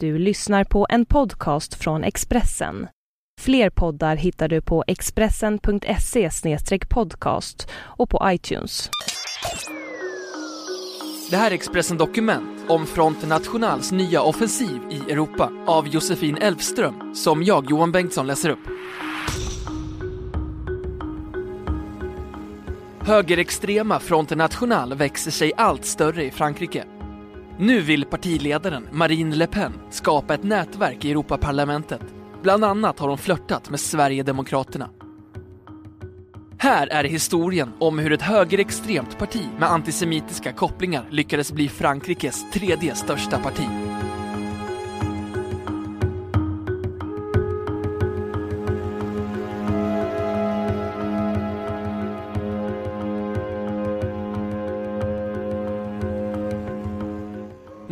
Du lyssnar på en podcast från Expressen. Fler poddar hittar du på expressen.se podcast och på iTunes. Det här är Expressen Dokument om Front Nationals nya offensiv i Europa av Josefin Elfström som jag, Johan Bengtsson, läser upp. Högerextrema Front National växer sig allt större i Frankrike. Nu vill partiledaren Marine Le Pen skapa ett nätverk i Europaparlamentet. Bland annat har hon flörtat med Sverigedemokraterna. Här är historien om hur ett högerextremt parti med antisemitiska kopplingar lyckades bli Frankrikes tredje största parti.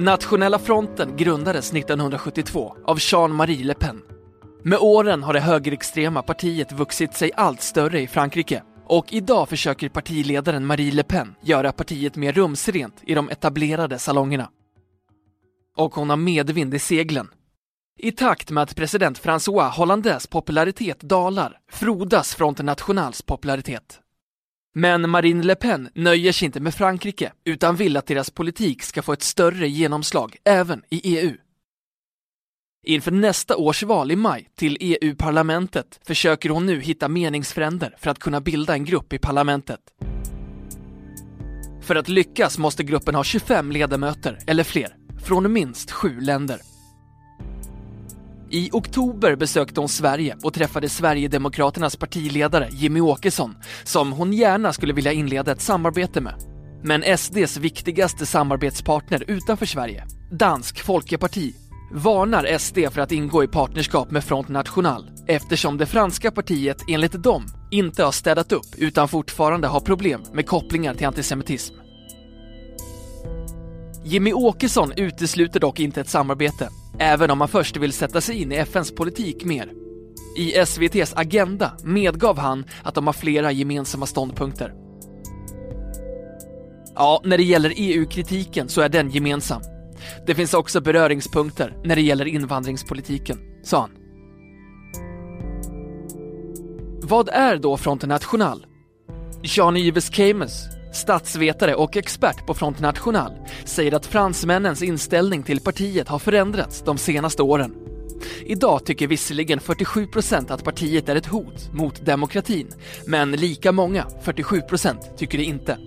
Nationella fronten grundades 1972 av Jean-Marie Le Pen. Med åren har det högerextrema partiet vuxit sig allt större i Frankrike och idag försöker partiledaren Marie Le Pen göra partiet mer rumsrent i de etablerade salongerna. Och hon har medvind i seglen. I takt med att president François Hollandes popularitet dalar frodas Front Nationals popularitet. Men Marine Le Pen nöjer sig inte med Frankrike utan vill att deras politik ska få ett större genomslag även i EU. Inför nästa års val i maj till EU-parlamentet försöker hon nu hitta meningsfränder för att kunna bilda en grupp i parlamentet. För att lyckas måste gruppen ha 25 ledamöter eller fler, från minst sju länder. I oktober besökte hon Sverige och träffade Sverigedemokraternas partiledare Jimmy Åkesson som hon gärna skulle vilja inleda ett samarbete med. Men SDs viktigaste samarbetspartner utanför Sverige, Dansk Folkeparti, varnar SD för att ingå i partnerskap med Front National eftersom det franska partiet enligt dem inte har städat upp utan fortfarande har problem med kopplingar till antisemitism. Jimmy Åkesson utesluter dock inte ett samarbete, även om han först vill sätta sig in i FNs politik mer. I SVTs Agenda medgav han att de har flera gemensamma ståndpunkter. Ja, när det gäller EU-kritiken så är den gemensam. Det finns också beröringspunkter när det gäller invandringspolitiken, sa han. Vad är då Front National? Jean-Yves Camus, statsvetare och expert på Front National, säger att fransmännens inställning till partiet har förändrats de senaste åren. Idag tycker visserligen 47 procent att partiet är ett hot mot demokratin, men lika många, 47 procent, tycker det inte.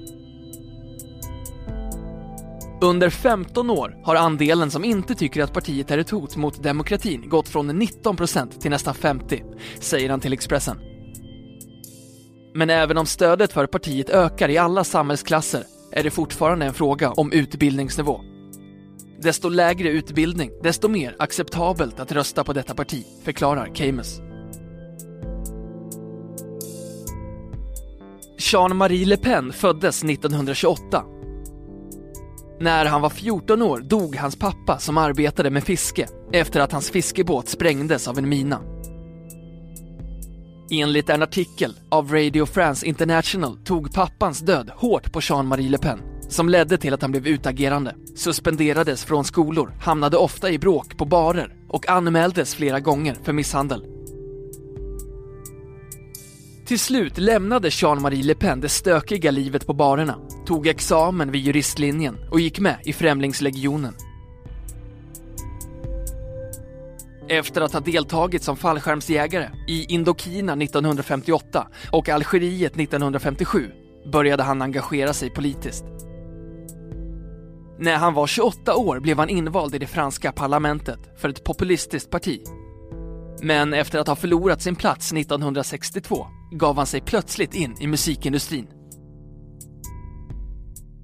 Under 15 år har andelen som inte tycker att partiet är ett hot mot demokratin gått från 19 procent till nästan 50, säger han till Expressen. Men även om stödet för partiet ökar i alla samhällsklasser är det fortfarande en fråga om utbildningsnivå. Desto lägre utbildning, desto mer acceptabelt att rösta på detta parti, förklarar Camus. Jean-Marie Le Pen föddes 1928 när han var 14 år dog hans pappa som arbetade med fiske efter att hans fiskebåt sprängdes av en mina. Enligt en artikel av Radio France International tog pappans död hårt på Jean-Marie Le Pen som ledde till att han blev utagerande, suspenderades från skolor, hamnade ofta i bråk på barer och anmäldes flera gånger för misshandel. Till slut lämnade Jean-Marie Le Pen det stökiga livet på barerna, tog examen vid juristlinjen och gick med i Främlingslegionen. Efter att ha deltagit som fallskärmsjägare i Indokina 1958 och Algeriet 1957 började han engagera sig politiskt. När han var 28 år blev han invald i det franska parlamentet för ett populistiskt parti. Men efter att ha förlorat sin plats 1962 gav han sig plötsligt in i musikindustrin.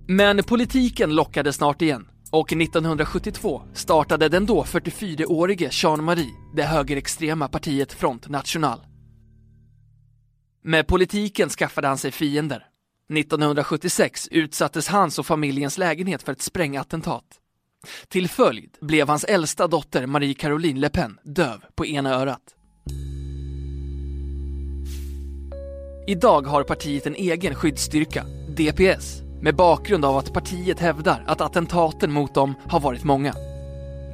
Men politiken lockade snart igen och 1972 startade den då 44-årige Jean-Marie det högerextrema partiet Front National. Med politiken skaffade han sig fiender. 1976 utsattes hans och familjens lägenhet för ett sprängattentat. Till följd blev hans äldsta dotter Marie-Caroline Le Pen döv på ena örat. Idag har partiet en egen skyddsstyrka, DPS, med bakgrund av att partiet hävdar att attentaten mot dem har varit många.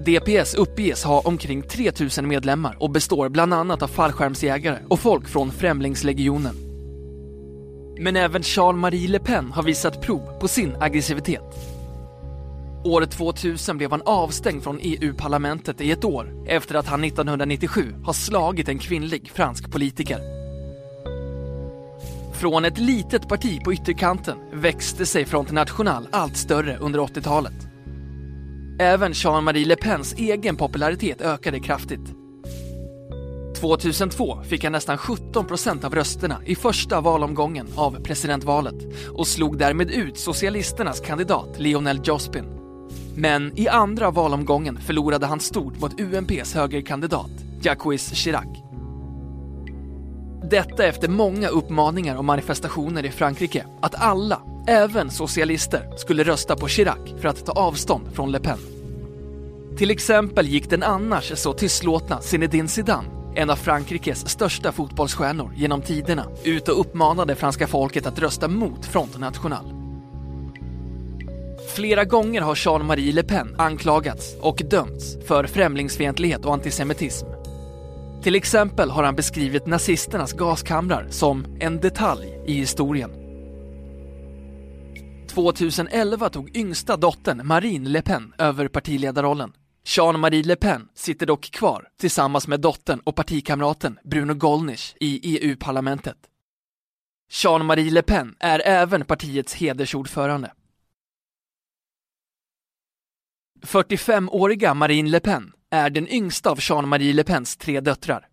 DPS uppges ha omkring 3000 medlemmar och består bland annat av fallskärmsjägare och folk från Främlingslegionen. Men även Charles-Marie Le Pen har visat prov på sin aggressivitet. År 2000 blev han avstängd från EU-parlamentet i ett år efter att han 1997 har slagit en kvinnlig fransk politiker. Från ett litet parti på ytterkanten växte sig Front National allt större under 80-talet. Även Jean-Marie Le Pens egen popularitet ökade kraftigt. 2002 fick han nästan 17 procent av rösterna i första valomgången av presidentvalet och slog därmed ut socialisternas kandidat Lionel Jospin. Men i andra valomgången förlorade han stort mot UMPs högerkandidat Jacques Chirac. Detta efter många uppmaningar och manifestationer i Frankrike att alla, även socialister, skulle rösta på Chirac för att ta avstånd från Le Pen. Till exempel gick den annars så tystlåtna Zinedine Zidane, en av Frankrikes största fotbollsstjärnor genom tiderna, ut och uppmanade franska folket att rösta mot Front National. Flera gånger har Jean-Marie Le Pen anklagats och dömts för främlingsfientlighet och antisemitism. Till exempel har han beskrivit nazisternas gaskamrar som en detalj i historien. 2011 tog yngsta dottern Marine Le Pen över partiledarrollen. Jean-Marie Le Pen sitter dock kvar tillsammans med dottern och partikamraten Bruno Gollnisch i EU-parlamentet. Jean-Marie Le Pen är även partiets hedersordförande. 45-åriga Marine Le Pen är den yngsta av Jean-Marie Le Pens tre döttrar.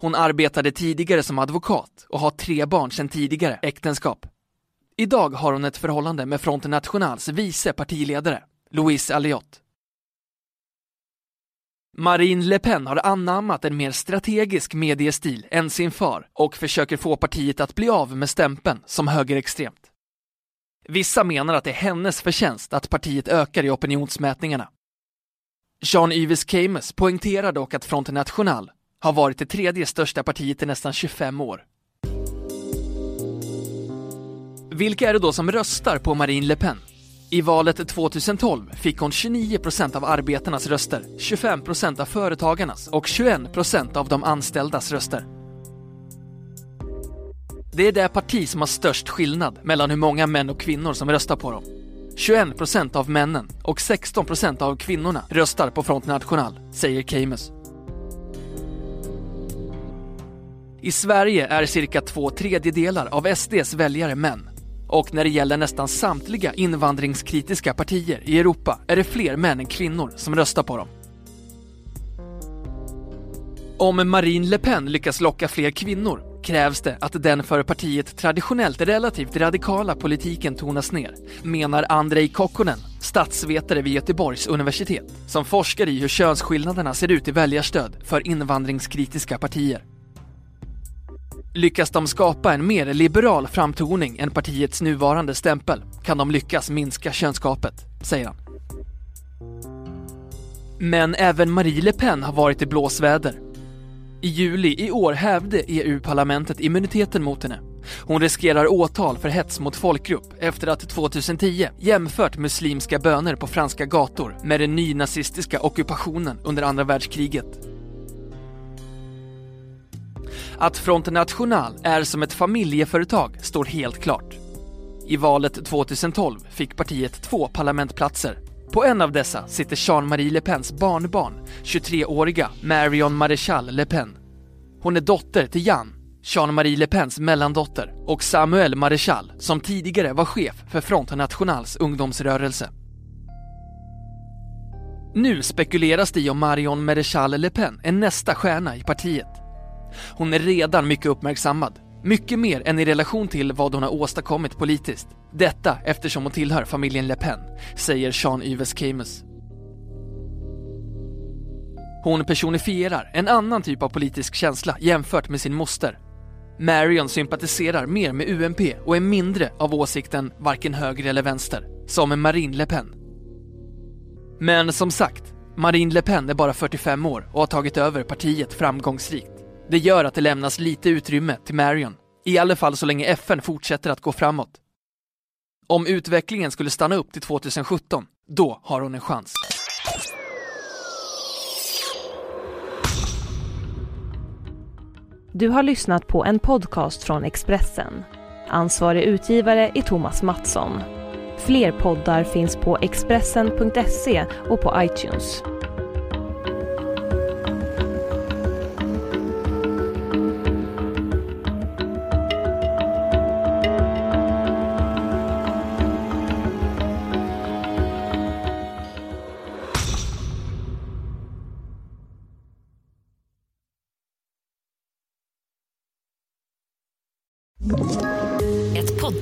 Hon arbetade tidigare som advokat och har tre barn sedan tidigare äktenskap. Idag har hon ett förhållande med Front Nationals vice partiledare, Louise Alliot. Marine Le Pen har anammat en mer strategisk mediestil än sin far och försöker få partiet att bli av med stämpeln som högerextremt. Vissa menar att det är hennes förtjänst att partiet ökar i opinionsmätningarna. Jean-Yves Keymes poängterar dock att Front National har varit det tredje största partiet i nästan 25 år. Vilka är det då som röstar på Marine Le Pen? I valet 2012 fick hon 29 procent av arbetarnas röster, 25 procent av företagarnas och 21 procent av de anställdas röster. Det är det parti som har störst skillnad mellan hur många män och kvinnor som röstar på dem. 21 procent av männen och 16 procent av kvinnorna röstar på Front National, säger Camus. I Sverige är cirka två tredjedelar av SDs väljare män. Och när det gäller nästan samtliga invandringskritiska partier i Europa är det fler män än kvinnor som röstar på dem. Om Marine Le Pen lyckas locka fler kvinnor krävs det att den för partiet traditionellt relativt radikala politiken tonas ner, menar Andrei Kokkonen, statsvetare vid Göteborgs universitet, som forskar i hur könsskillnaderna ser ut i väljarstöd för invandringskritiska partier. Lyckas de skapa en mer liberal framtoning än partiets nuvarande stämpel kan de lyckas minska könsgapet, säger han. Men även Marie Le Pen har varit i blåsväder. I juli i år hävde EU-parlamentet immuniteten mot henne. Hon riskerar åtal för hets mot folkgrupp efter att 2010 jämfört muslimska böner på franska gator med den nynazistiska ockupationen under andra världskriget. Att Front National är som ett familjeföretag står helt klart. I valet 2012 fick partiet två parlamentplatser. På en av dessa sitter Jean-Marie Le Pens barnbarn, 23-åriga Marion Maréchal Le Pen. Hon är dotter till Jan, Jean-Marie Le Pens mellandotter, och Samuel Maréchal som tidigare var chef för Front Nationals ungdomsrörelse. Nu spekuleras det i om Marion Maréchal Le Pen är nästa stjärna i partiet. Hon är redan mycket uppmärksammad. Mycket mer än i relation till vad hon har åstadkommit politiskt. Detta eftersom hon tillhör familjen Le Pen, säger Jean-Yves Camus. Hon personifierar en annan typ av politisk känsla jämfört med sin moster. Marion sympatiserar mer med UMP och är mindre av åsikten varken höger eller vänster, som Marine Le Pen. Men som sagt, Marine Le Pen är bara 45 år och har tagit över partiet framgångsrikt. Det gör att det lämnas lite utrymme till Marion, i alla fall så länge FN fortsätter att gå framåt. Om utvecklingen skulle stanna upp till 2017, då har hon en chans. Du har lyssnat på en podcast från Expressen. Ansvarig utgivare är Thomas Mattsson. Fler poddar finns på Expressen.se och på iTunes.